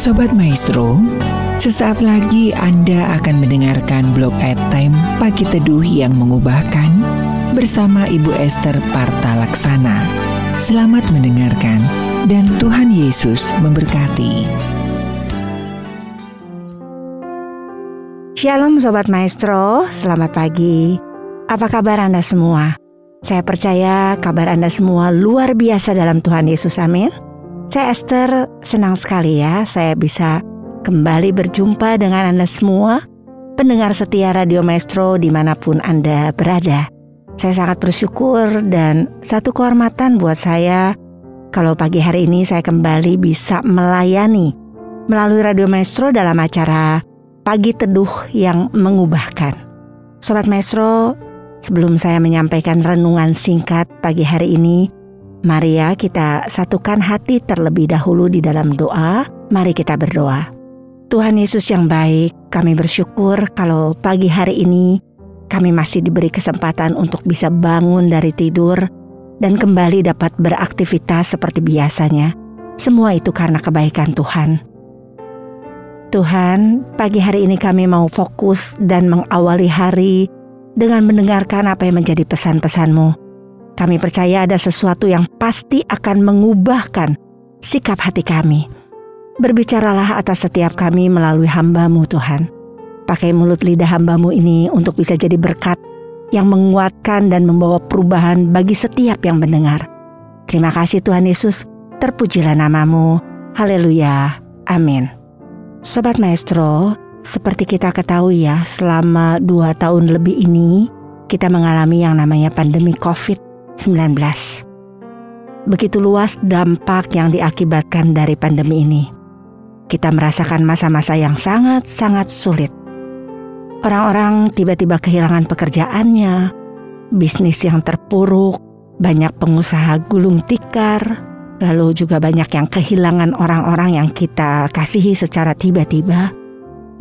Sobat Maestro, sesaat lagi Anda akan mendengarkan blog time Pagi Teduh yang mengubahkan bersama Ibu Esther Parta Laksana. Selamat mendengarkan dan Tuhan Yesus memberkati. Shalom Sobat Maestro, selamat pagi. Apa kabar Anda semua? Saya percaya kabar Anda semua luar biasa dalam Tuhan Yesus, amin. Saya Esther, senang sekali ya saya bisa kembali berjumpa dengan Anda semua, pendengar setia Radio Maestro di mana pun Anda berada. Saya sangat bersyukur dan satu kehormatan buat saya kalau pagi hari ini saya kembali bisa melayani melalui Radio Maestro dalam acara Pagi Teduh yang mengubahkan. Sobat Maestro, sebelum saya menyampaikan renungan singkat pagi hari ini, mari ya kita satukan hati terlebih dahulu di dalam doa. Mari kita berdoa. Tuhan Yesus yang baik, kami bersyukur kalau pagi hari ini kami masih diberi kesempatan untuk bisa bangun dari tidur dan kembali dapat beraktivitas seperti biasanya. Semua itu karena kebaikan Tuhan. Tuhan, pagi hari ini kami mau fokus dan mengawali hari dengan mendengarkan apa yang menjadi pesan-pesanmu. Kami percaya ada sesuatu yang pasti akan mengubahkan sikap hati kami Berbicaralah atas setiap kami melalui hambamu Tuhan. Pakai mulut lidah hambamu ini untuk bisa jadi berkat yang menguatkan dan membawa perubahan bagi setiap yang mendengar. Terima kasih Tuhan Yesus, terpujilah namamu. Haleluya. Amin. Sobat Maestro, seperti kita ketahui ya, selama dua tahun lebih ini, kita mengalami yang namanya pandemi COVID-19. Begitu luas dampak yang diakibatkan dari pandemi ini kita merasakan masa-masa yang sangat-sangat sulit. Orang-orang tiba-tiba kehilangan pekerjaannya, bisnis yang terpuruk, banyak pengusaha gulung tikar, lalu juga banyak yang kehilangan orang-orang yang kita kasihi secara tiba-tiba.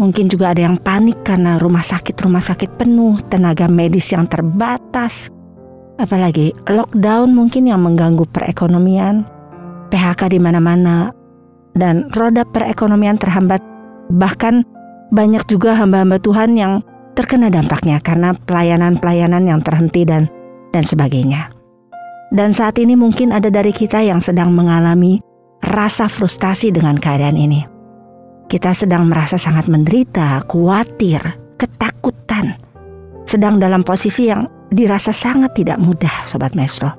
Mungkin juga ada yang panik karena rumah sakit-rumah sakit penuh, tenaga medis yang terbatas, apalagi lockdown mungkin yang mengganggu perekonomian, PHK di mana-mana, dan roda perekonomian terhambat. Bahkan banyak juga hamba-hamba Tuhan yang terkena dampaknya karena pelayanan-pelayanan yang terhenti dan dan sebagainya. Dan saat ini mungkin ada dari kita yang sedang mengalami rasa frustasi dengan keadaan ini. Kita sedang merasa sangat menderita, khawatir, ketakutan. Sedang dalam posisi yang dirasa sangat tidak mudah, Sobat Mesro.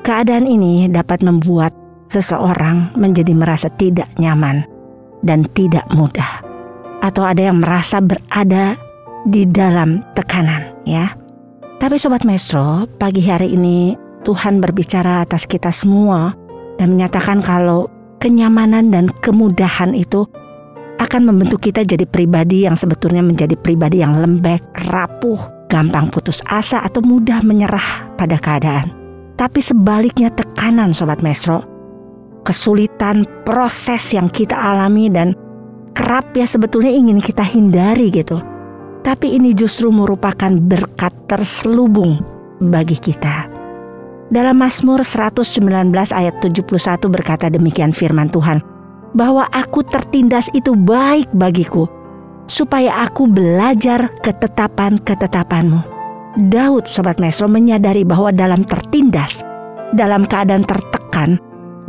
Keadaan ini dapat membuat seseorang menjadi merasa tidak nyaman dan tidak mudah, atau ada yang merasa berada di dalam tekanan, ya. Tapi sobat maestro, pagi hari ini Tuhan berbicara atas kita semua dan menyatakan kalau kenyamanan dan kemudahan itu akan membentuk kita jadi pribadi yang sebetulnya menjadi pribadi yang lembek, rapuh, gampang putus asa atau mudah menyerah pada keadaan. Tapi sebaliknya tekanan sobat maestro kesulitan proses yang kita alami dan kerap ya sebetulnya ingin kita hindari gitu. Tapi ini justru merupakan berkat terselubung bagi kita. Dalam Mazmur 119 ayat 71 berkata demikian firman Tuhan, bahwa aku tertindas itu baik bagiku, supaya aku belajar ketetapan-ketetapanmu. Daud Sobat Mesro menyadari bahwa dalam tertindas, dalam keadaan tertekan,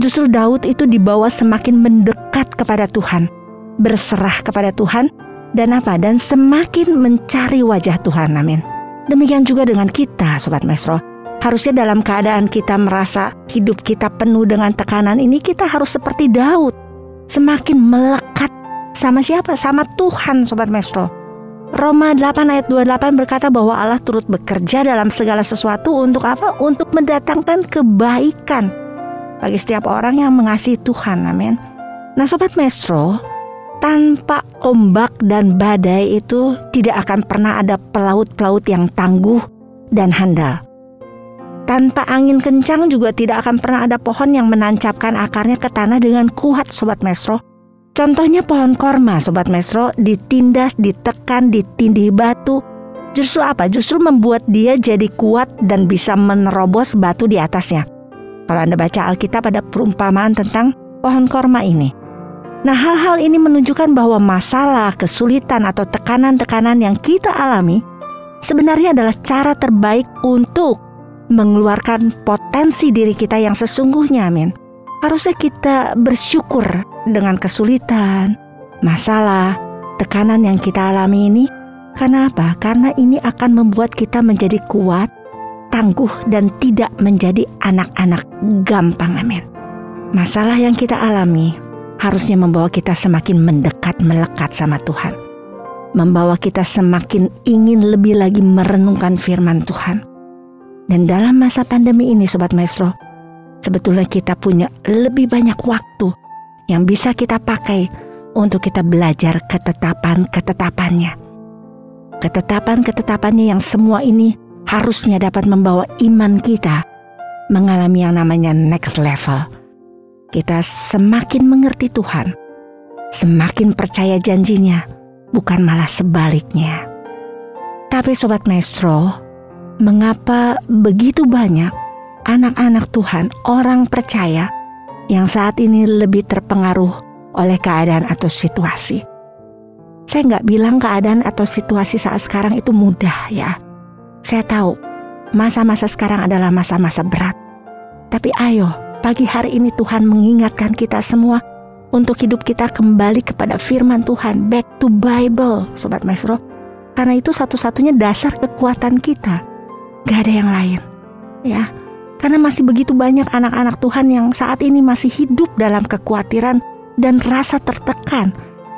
Justru Daud itu dibawa semakin mendekat kepada Tuhan, berserah kepada Tuhan, dan apa? Dan semakin mencari wajah Tuhan. Amin. Demikian juga dengan kita, Sobat Mesro. Harusnya dalam keadaan kita merasa hidup kita penuh dengan tekanan ini, kita harus seperti Daud. Semakin melekat sama siapa? Sama Tuhan, Sobat Mesro. Roma 8 ayat 28 berkata bahwa Allah turut bekerja dalam segala sesuatu untuk apa? Untuk mendatangkan kebaikan bagi setiap orang yang mengasihi Tuhan. Amin. Nah, sobat Maestro, tanpa ombak dan badai itu tidak akan pernah ada pelaut-pelaut yang tangguh dan handal. Tanpa angin kencang juga tidak akan pernah ada pohon yang menancapkan akarnya ke tanah dengan kuat sobat Maestro. Contohnya pohon korma sobat Maestro ditindas, ditekan, ditindih batu. Justru apa? Justru membuat dia jadi kuat dan bisa menerobos batu di atasnya. Kalau Anda baca Alkitab ada perumpamaan tentang pohon korma ini. Nah, hal-hal ini menunjukkan bahwa masalah, kesulitan, atau tekanan-tekanan yang kita alami sebenarnya adalah cara terbaik untuk mengeluarkan potensi diri kita yang sesungguhnya, amin. Harusnya kita bersyukur dengan kesulitan, masalah, tekanan yang kita alami ini. Karena apa? Karena ini akan membuat kita menjadi kuat, tangguh, dan tidak menjadi anak-anak gampang, amin. Masalah yang kita alami harusnya membawa kita semakin mendekat melekat sama Tuhan. Membawa kita semakin ingin lebih lagi merenungkan firman Tuhan. Dan dalam masa pandemi ini Sobat Maestro, sebetulnya kita punya lebih banyak waktu yang bisa kita pakai untuk kita belajar ketetapan-ketetapannya. Ketetapan-ketetapannya yang semua ini harusnya dapat membawa iman kita mengalami yang namanya next level kita semakin mengerti Tuhan, semakin percaya janjinya, bukan malah sebaliknya. Tapi Sobat Maestro, mengapa begitu banyak anak-anak Tuhan, orang percaya yang saat ini lebih terpengaruh oleh keadaan atau situasi? Saya nggak bilang keadaan atau situasi saat sekarang itu mudah ya. Saya tahu masa-masa sekarang adalah masa-masa berat. Tapi ayo Pagi hari ini Tuhan mengingatkan kita semua untuk hidup kita kembali kepada firman Tuhan, back to Bible, Sobat Maestro. Karena itu satu-satunya dasar kekuatan kita. Gak ada yang lain. Ya, karena masih begitu banyak anak-anak Tuhan yang saat ini masih hidup dalam kekhawatiran dan rasa tertekan.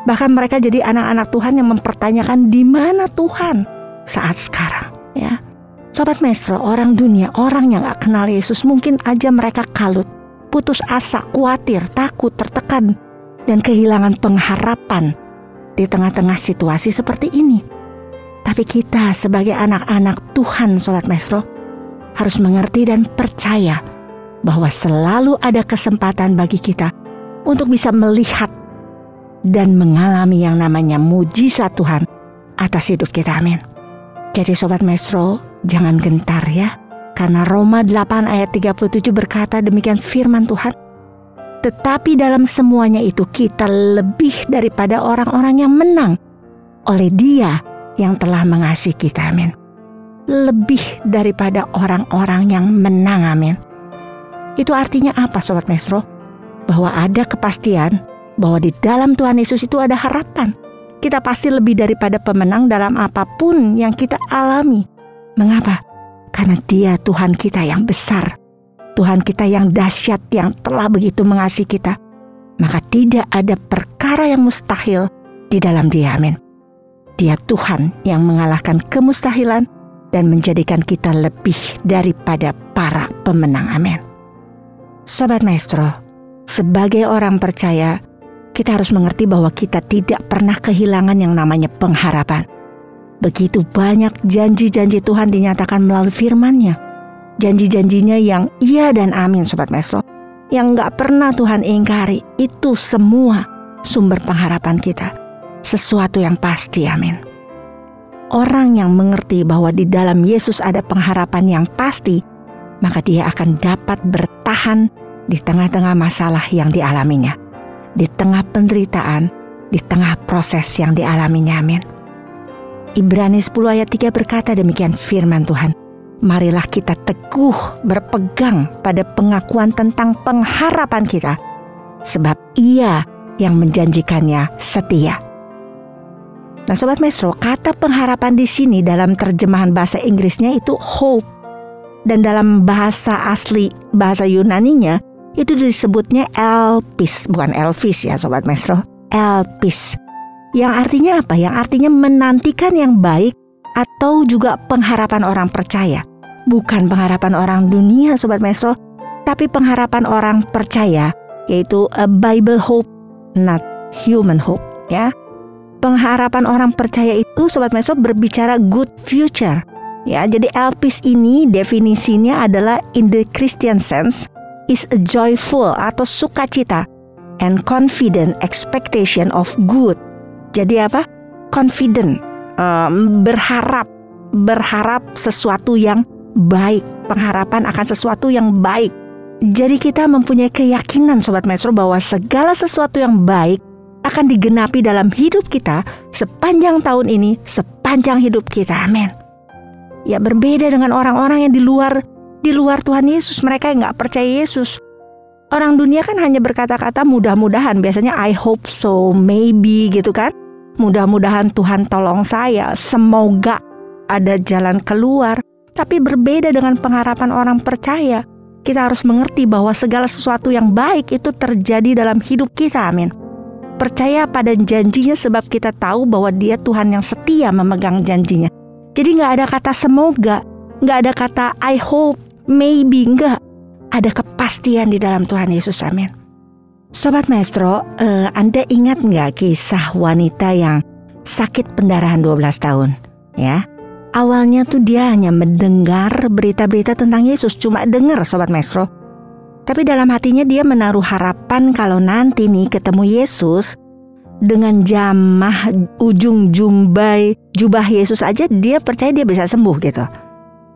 Bahkan mereka jadi anak-anak Tuhan yang mempertanyakan di mana Tuhan saat sekarang, ya. Sobat Maestro, orang dunia, orang yang gak kenal Yesus mungkin aja mereka kalut, putus asa, khawatir, takut, tertekan, dan kehilangan pengharapan di tengah-tengah situasi seperti ini. Tapi kita sebagai anak-anak Tuhan Sobat Maestro harus mengerti dan percaya bahwa selalu ada kesempatan bagi kita untuk bisa melihat dan mengalami yang namanya mujizat Tuhan atas hidup kita. Amin. Jadi Sobat Maestro, Jangan gentar ya, karena Roma 8 ayat 37 berkata demikian firman Tuhan. Tetapi dalam semuanya itu kita lebih daripada orang-orang yang menang oleh dia yang telah mengasihi kita. Amin. Lebih daripada orang-orang yang menang. Amin. Itu artinya apa Sobat Mesro? Bahwa ada kepastian bahwa di dalam Tuhan Yesus itu ada harapan. Kita pasti lebih daripada pemenang dalam apa pun yang kita alami. Mengapa? Karena Dia Tuhan kita yang besar, Tuhan kita yang dahsyat yang telah begitu mengasihi kita. Maka tidak ada perkara yang mustahil di dalam Dia. Amin. Dia Tuhan yang mengalahkan kemustahilan dan menjadikan kita lebih daripada para pemenang. Amin. Sobat Maestro, sebagai orang percaya, kita harus mengerti bahwa kita tidak pernah kehilangan yang namanya pengharapan. Begitu banyak janji-janji Tuhan dinyatakan melalui firman-Nya. Janji-janjinya yang iya dan amin Sobat Maestro. Yang gak pernah Tuhan ingkari. Itu semua sumber pengharapan kita. Sesuatu yang pasti amin. Orang yang mengerti bahwa di dalam Yesus ada pengharapan yang pasti, maka dia akan dapat bertahan di tengah-tengah masalah yang dialaminya. Di tengah penderitaan, di tengah proses yang dialaminya amin. Ibrani 10 ayat 3 berkata demikian firman Tuhan. Marilah kita teguh berpegang pada pengakuan tentang pengharapan kita. Sebab ia yang menjanjikannya setia. Nah Sobat Mesro, kata pengharapan di sini dalam terjemahan bahasa Inggrisnya itu hope. Dan dalam bahasa asli, bahasa Yunaninya, itu disebutnya elpis, bukan elvis ya Sobat Mesro. Elpis yang artinya apa? Yang artinya menantikan yang baik atau juga pengharapan orang percaya. Bukan pengharapan orang dunia Sobat Maestro, tapi pengharapan orang percaya yaitu a Bible hope, not human hope ya. Pengharapan orang percaya itu Sobat Maestro berbicara good future. Ya, jadi elpis ini definisinya adalah in the Christian sense is a joyful atau sukacita and confident expectation of good jadi apa? Confident, um, berharap, berharap sesuatu yang baik, pengharapan akan sesuatu yang baik. Jadi kita mempunyai keyakinan Sobat Maestro bahwa segala sesuatu yang baik akan digenapi dalam hidup kita sepanjang tahun ini, sepanjang hidup kita. Amin. Ya berbeda dengan orang-orang yang di luar di luar Tuhan Yesus, mereka yang nggak percaya Yesus. Orang dunia kan hanya berkata-kata mudah-mudahan, biasanya I hope so, maybe gitu kan. Mudah-mudahan Tuhan tolong saya, semoga ada jalan keluar. Tapi berbeda dengan pengharapan orang percaya. Kita harus mengerti bahwa segala sesuatu yang baik itu terjadi dalam hidup kita, amin. Percaya pada janjinya sebab kita tahu bahwa dia Tuhan yang setia memegang janjinya. Jadi nggak ada kata semoga, nggak ada kata I hope, maybe, nggak. Ada kepastian di dalam Tuhan Yesus, amin. Sobat Maestro, uh, Anda ingat nggak kisah wanita yang sakit pendarahan 12 tahun? Ya, awalnya tuh dia hanya mendengar berita-berita tentang Yesus, cuma dengar Sobat Maestro. Tapi dalam hatinya dia menaruh harapan kalau nanti nih ketemu Yesus dengan jamah ujung jumbai jubah Yesus aja dia percaya dia bisa sembuh gitu.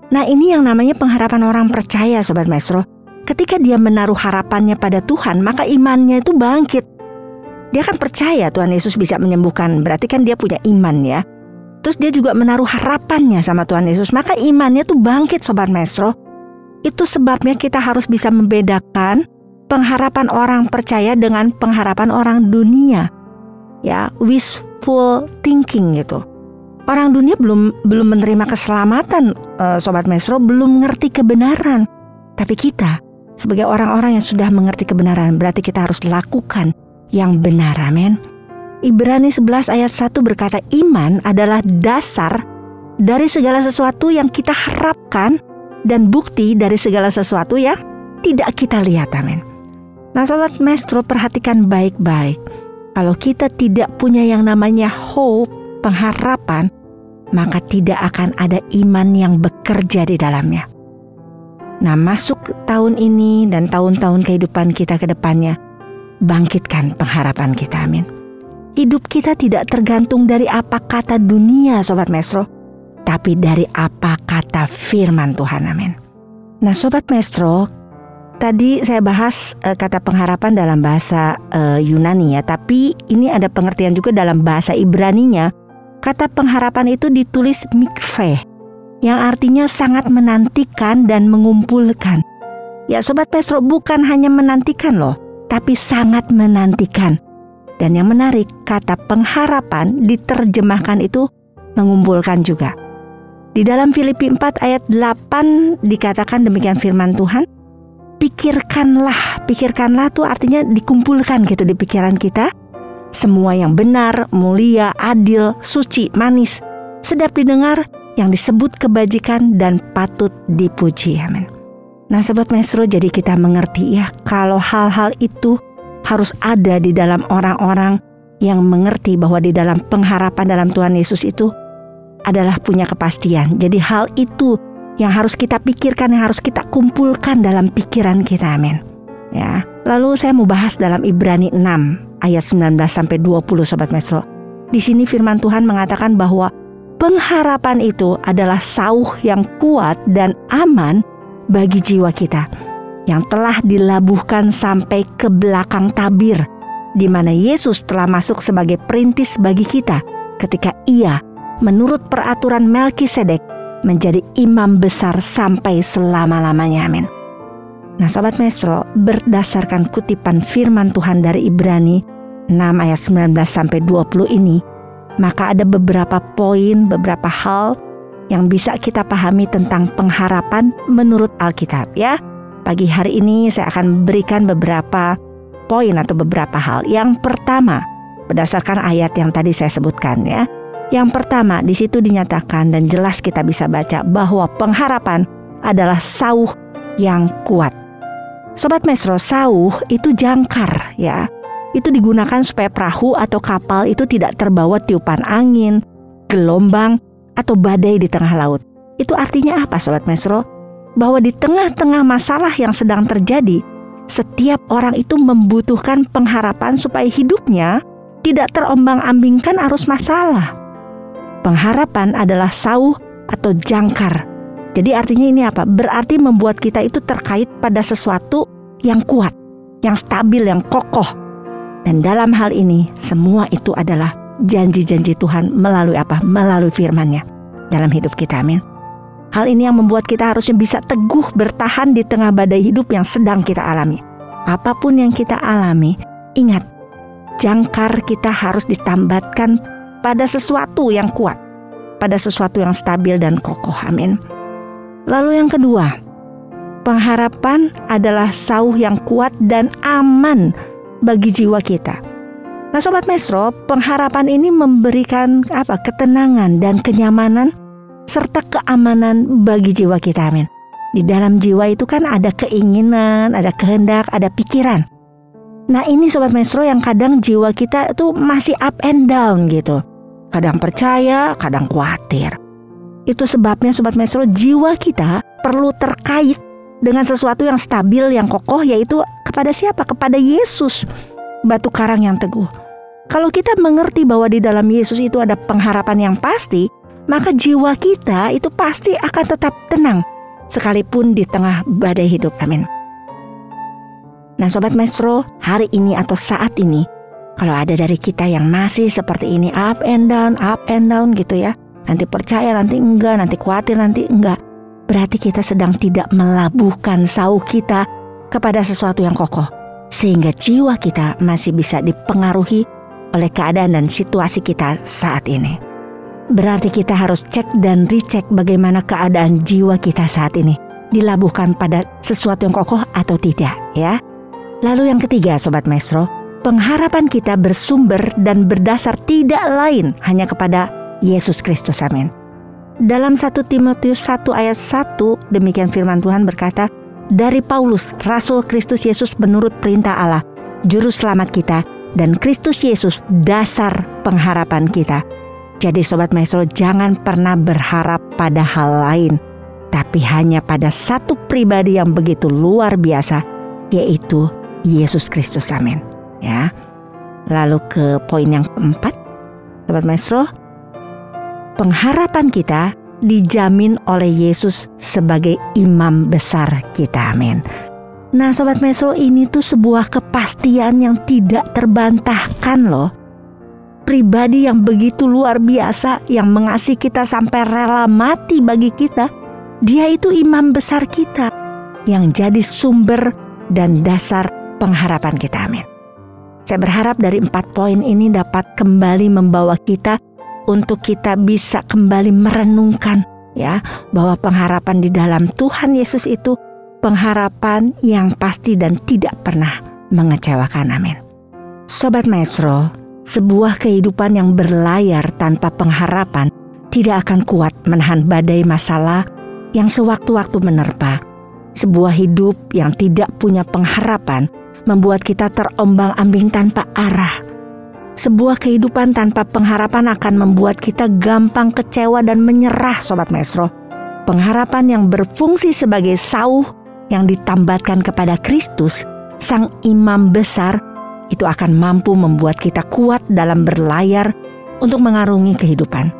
Nah ini yang namanya pengharapan orang percaya Sobat Maestro. Ketika dia menaruh harapannya pada Tuhan, maka imannya itu bangkit. Dia kan percaya Tuhan Yesus bisa menyembuhkan, berarti kan dia punya iman ya. Terus dia juga menaruh harapannya sama Tuhan Yesus, maka imannya tuh bangkit Sobat Maestro. Itu sebabnya kita harus bisa membedakan pengharapan orang percaya dengan pengharapan orang dunia. Ya, wishful thinking gitu. Orang dunia belum belum menerima keselamatan, uh, sobat Maestro, belum ngerti kebenaran. Tapi kita sebagai orang-orang yang sudah mengerti kebenaran, berarti kita harus lakukan yang benar. Amin. Ibrani 11 ayat 1 berkata iman adalah dasar dari segala sesuatu yang kita harapkan dan bukti dari segala sesuatu yang tidak kita lihat. Amin. Nah sobat maestro perhatikan baik-baik. Kalau kita tidak punya yang namanya hope, pengharapan, maka tidak akan ada iman yang bekerja di dalamnya. Nah, masuk tahun ini dan tahun-tahun kehidupan kita ke depannya, bangkitkan pengharapan kita, amin. Hidup kita tidak tergantung dari apa kata dunia, Sobat Maestro, tapi dari apa kata firman Tuhan, amin. Nah, Sobat Maestro, tadi saya bahas uh, kata pengharapan dalam bahasa uh, Yunani ya, tapi ini ada pengertian juga dalam bahasa Ibraninya. Kata pengharapan itu ditulis mikveh, yang artinya sangat menantikan dan mengumpulkan. Ya Sobat Pestro bukan hanya menantikan loh, tapi sangat menantikan. Dan yang menarik, kata pengharapan diterjemahkan itu mengumpulkan juga. Di dalam Filipi 4 ayat 8 dikatakan demikian firman Tuhan, pikirkanlah, pikirkanlah tuh artinya dikumpulkan gitu di pikiran kita. Semua yang benar, mulia, adil, suci, manis, sedap didengar, yang disebut kebajikan dan patut dipuji. Amin. Nah, sobat maestro, jadi kita mengerti ya kalau hal-hal itu harus ada di dalam orang-orang yang mengerti bahwa di dalam pengharapan dalam Tuhan Yesus itu adalah punya kepastian. Jadi hal itu yang harus kita pikirkan, yang harus kita kumpulkan dalam pikiran kita. Amin. Ya. Lalu saya mau bahas dalam Ibrani 6 ayat 19 sampai 20 sobat maestro. Di sini firman Tuhan mengatakan bahwa pengharapan itu adalah sauh yang kuat dan aman bagi jiwa kita yang telah dilabuhkan sampai ke belakang tabir di mana Yesus telah masuk sebagai perintis bagi kita ketika ia menurut peraturan Melkisedek menjadi imam besar sampai selama-lamanya amin. Nah Sobat Maestro, berdasarkan kutipan firman Tuhan dari Ibrani 6 ayat 19 sampai 20 ini, maka ada beberapa poin, beberapa hal yang bisa kita pahami tentang pengharapan menurut Alkitab ya. Pagi hari ini saya akan berikan beberapa poin atau beberapa hal. Yang pertama, berdasarkan ayat yang tadi saya sebutkan ya. Yang pertama, di situ dinyatakan dan jelas kita bisa baca bahwa pengharapan adalah sauh yang kuat. Sobat Mesro, sauh itu jangkar ya itu digunakan supaya perahu atau kapal itu tidak terbawa tiupan angin, gelombang, atau badai di tengah laut. Itu artinya apa Sobat Mesro? Bahwa di tengah-tengah masalah yang sedang terjadi, setiap orang itu membutuhkan pengharapan supaya hidupnya tidak terombang-ambingkan arus masalah. Pengharapan adalah sauh atau jangkar. Jadi artinya ini apa? Berarti membuat kita itu terkait pada sesuatu yang kuat, yang stabil, yang kokoh, Dan dalam hal ini semua itu adalah janji-janji Tuhan melalui apa? Melalui firman-Nya dalam hidup kita. Amin. Hal ini yang membuat kita harusnya bisa teguh bertahan di tengah badai hidup yang sedang kita alami. Apa pun yang kita alami, ingat, jangkar kita harus ditambatkan pada sesuatu yang kuat, pada sesuatu yang stabil dan kokoh. Amin. Lalu yang kedua, pengharapan adalah sauh yang kuat dan aman bagi jiwa kita. Nah, sobat Mesro, pengharapan ini memberikan apa? ketenangan dan kenyamanan serta keamanan bagi jiwa kita. Amin. Di dalam jiwa itu kan ada keinginan, ada kehendak, ada pikiran. Nah, ini sobat Mesro yang kadang jiwa kita itu masih up and down gitu. Kadang percaya, kadang khawatir. Itu sebabnya sobat Mesro jiwa kita perlu terkait dengan sesuatu yang stabil, yang kokoh, yaitu kepada siapa? Kepada Yesus, batu karang yang teguh. Kalau kita mengerti bahwa di dalam Yesus itu ada pengharapan yang pasti, maka jiwa kita itu pasti akan tetap tenang, sekalipun di tengah badai hidup. Amin. Nah, sobat maestro, hari ini atau saat ini, kalau ada dari kita yang masih seperti ini, up and down, up and down gitu ya, nanti percaya, nanti enggak, nanti khawatir, nanti enggak berarti kita sedang tidak melabuhkan sauh kita kepada sesuatu yang kokoh, sehingga jiwa kita masih bisa dipengaruhi oleh keadaan dan situasi kita saat ini. Berarti kita harus cek dan recheck bagaimana keadaan jiwa kita saat ini. Dilabuhkan pada sesuatu yang kokoh atau tidak ya. Lalu yang ketiga Sobat Maestro, pengharapan kita bersumber dan berdasar tidak lain hanya kepada Yesus Kristus. Amin. Dalam 1 Timotius 1 ayat 1 demikian firman Tuhan berkata, dari Paulus, Rasul Kristus Yesus menurut perintah Allah, Juru Selamat kita, dan Kristus Yesus dasar pengharapan kita. Jadi Sobat Maestro jangan pernah berharap pada hal lain, tapi hanya pada satu pribadi yang begitu luar biasa, yaitu Yesus Kristus. Amin. Ya. Lalu ke poin yang keempat, Sobat Maestro, pengharapan kita dijamin oleh Yesus sebagai imam besar kita. Amin. Nah, sobat Mesro, ini tuh sebuah kepastian yang tidak terbantahkan loh. Pribadi yang begitu luar biasa yang mengasihi kita sampai rela mati bagi kita. Dia itu imam besar kita yang jadi sumber dan dasar pengharapan kita. Amin. Saya berharap dari empat poin ini dapat kembali membawa kita untuk kita bisa kembali merenungkan ya bahwa pengharapan di dalam Tuhan Yesus itu pengharapan yang pasti dan tidak pernah mengecewakan. Amin. Sobat Maestro, sebuah kehidupan yang berlayar tanpa pengharapan tidak akan kuat menahan badai masalah yang sewaktu-waktu menerpa. Sebuah hidup yang tidak punya pengharapan membuat kita terombang-ambing tanpa arah sebuah kehidupan tanpa pengharapan akan membuat kita gampang kecewa dan menyerah Sobat Maestro. Pengharapan yang berfungsi sebagai sauh yang ditambatkan kepada Kristus, Sang Imam Besar, itu akan mampu membuat kita kuat dalam berlayar untuk mengarungi kehidupan.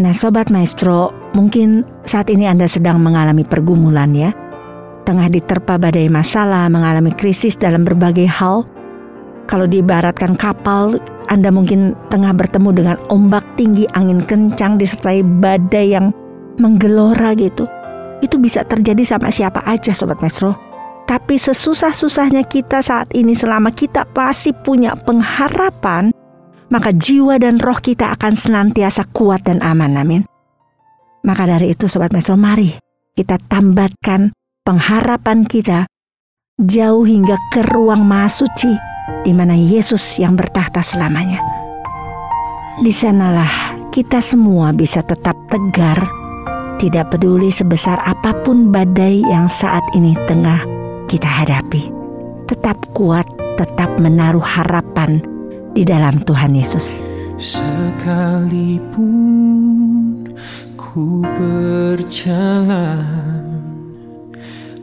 Nah Sobat Maestro, mungkin saat ini Anda sedang mengalami pergumulan ya. Tengah diterpa badai masalah, mengalami krisis dalam berbagai hal. Kalau diibaratkan kapal anda mungkin tengah bertemu dengan ombak tinggi, angin kencang, disertai badai yang menggelora gitu. Itu bisa terjadi sama siapa aja Sobat Mesro. Tapi sesusah-susahnya kita saat ini selama kita masih punya pengharapan, maka jiwa dan roh kita akan senantiasa kuat dan aman. Amin. Maka dari itu Sobat Mesro mari kita tambatkan pengharapan kita jauh hingga ke ruang maha suci di mana Yesus yang bertahta selamanya. Di sanalah kita semua bisa tetap tegar, tidak peduli sebesar apa pun badai yang saat ini tengah kita hadapi. Tetap kuat, tetap menaruh harapan di dalam Tuhan Yesus. Sekalipun ku berjalan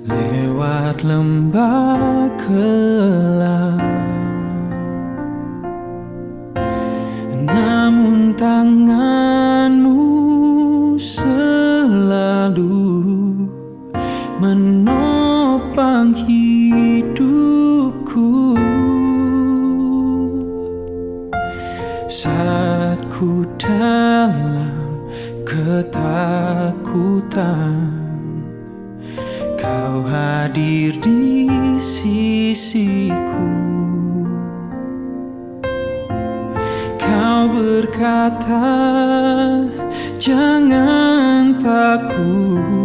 lewat lembah gelap namun tanganmu selalu menopang hidupku. Saat ku dalam ketakutan hadir di sisiku. Kau berkata jangan takut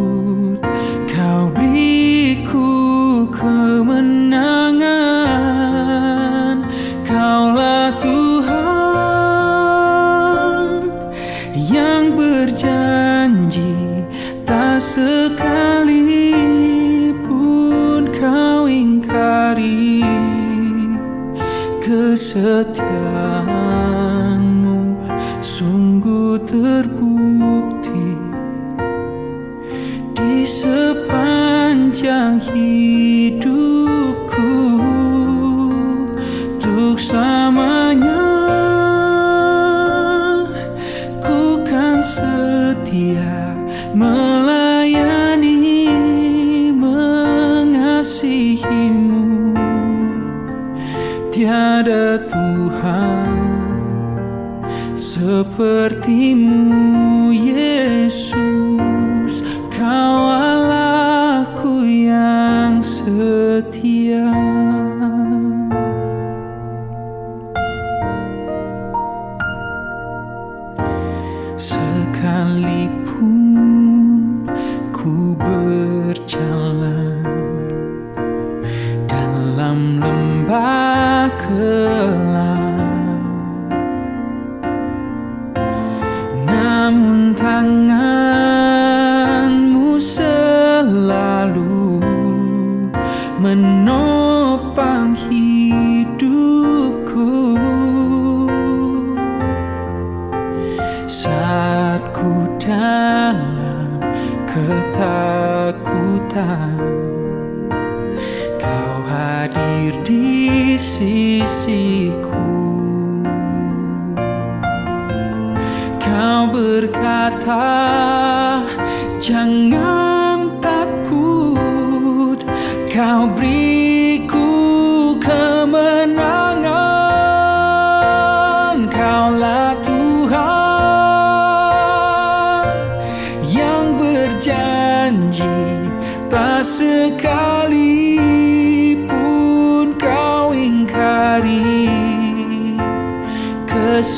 Tiada Tuhan sepertimu Yesus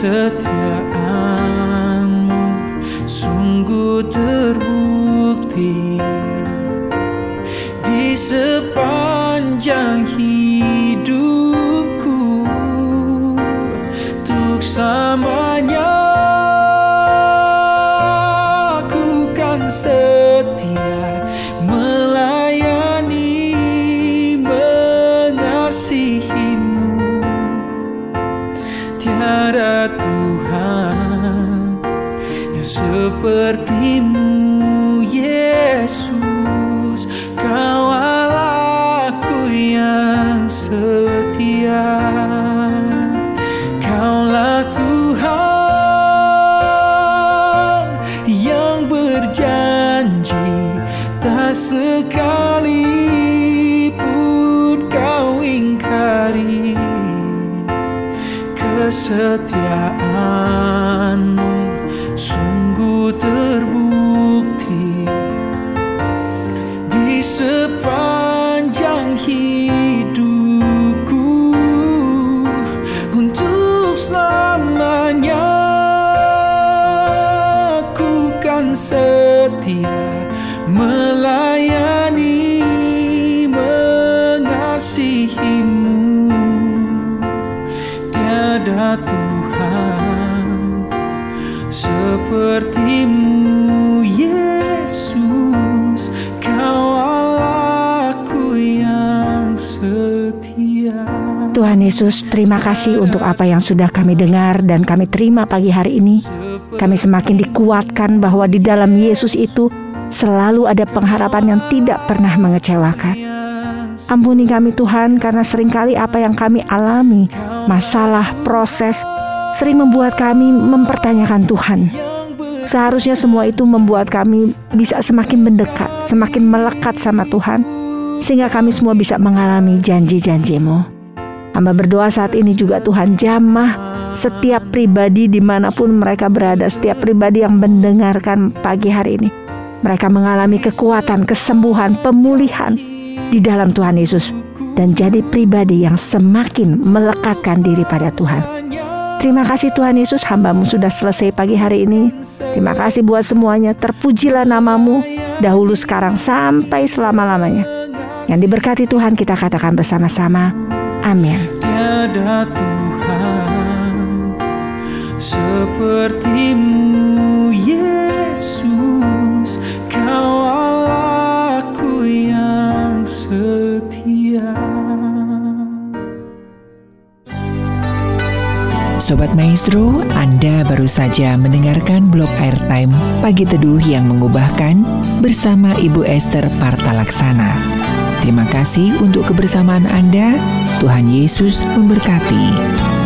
Kesetiaanmu sungguh terbukti Di sepanjang hidupku berjanji Tak sekalipun kau ingkari Kesetiaanmu Tuhan Yesus, terima kasih untuk apa yang sudah kami dengar dan kami terima pagi hari ini. Kami semakin dikuatkan bahwa di dalam Yesus itu selalu ada pengharapan yang tidak pernah mengecewakan. Ampuni kami Tuhan karena sering kali apa yang kami alami, masalah, proses, sering membuat kami mempertanyakan Tuhan. Seharusnya semua itu membuat kami bisa semakin mendekat, semakin melekat sama Tuhan, sehingga kami semua bisa mengalami janji-janjimu. Hamba berdoa saat ini juga Tuhan jamah setiap pribadi di mana pun mereka berada, setiap pribadi yang mendengarkan pagi hari ini. Mereka mengalami kekuatan, kesembuhan, pemulihan di dalam Tuhan Yesus dan jadi pribadi yang semakin melekatkan diri pada Tuhan. Terima kasih Tuhan Yesus hambamu sudah selesai pagi hari ini. Terima kasih buat semuanya. Terpujilah namamu dahulu sekarang sampai selama-lamanya. Yang diberkati Tuhan kita katakan bersama-sama. Amin. Tiada Tuhan sepertimu Yesus Kau Allahku yang setia Sobat Maestro, Anda baru saja mendengarkan blog airtime Pagi Teduh yang mengubahkan bersama Ibu Esther Partalaksana. Terima kasih untuk kebersamaan Anda. Tuhan Yesus memberkati.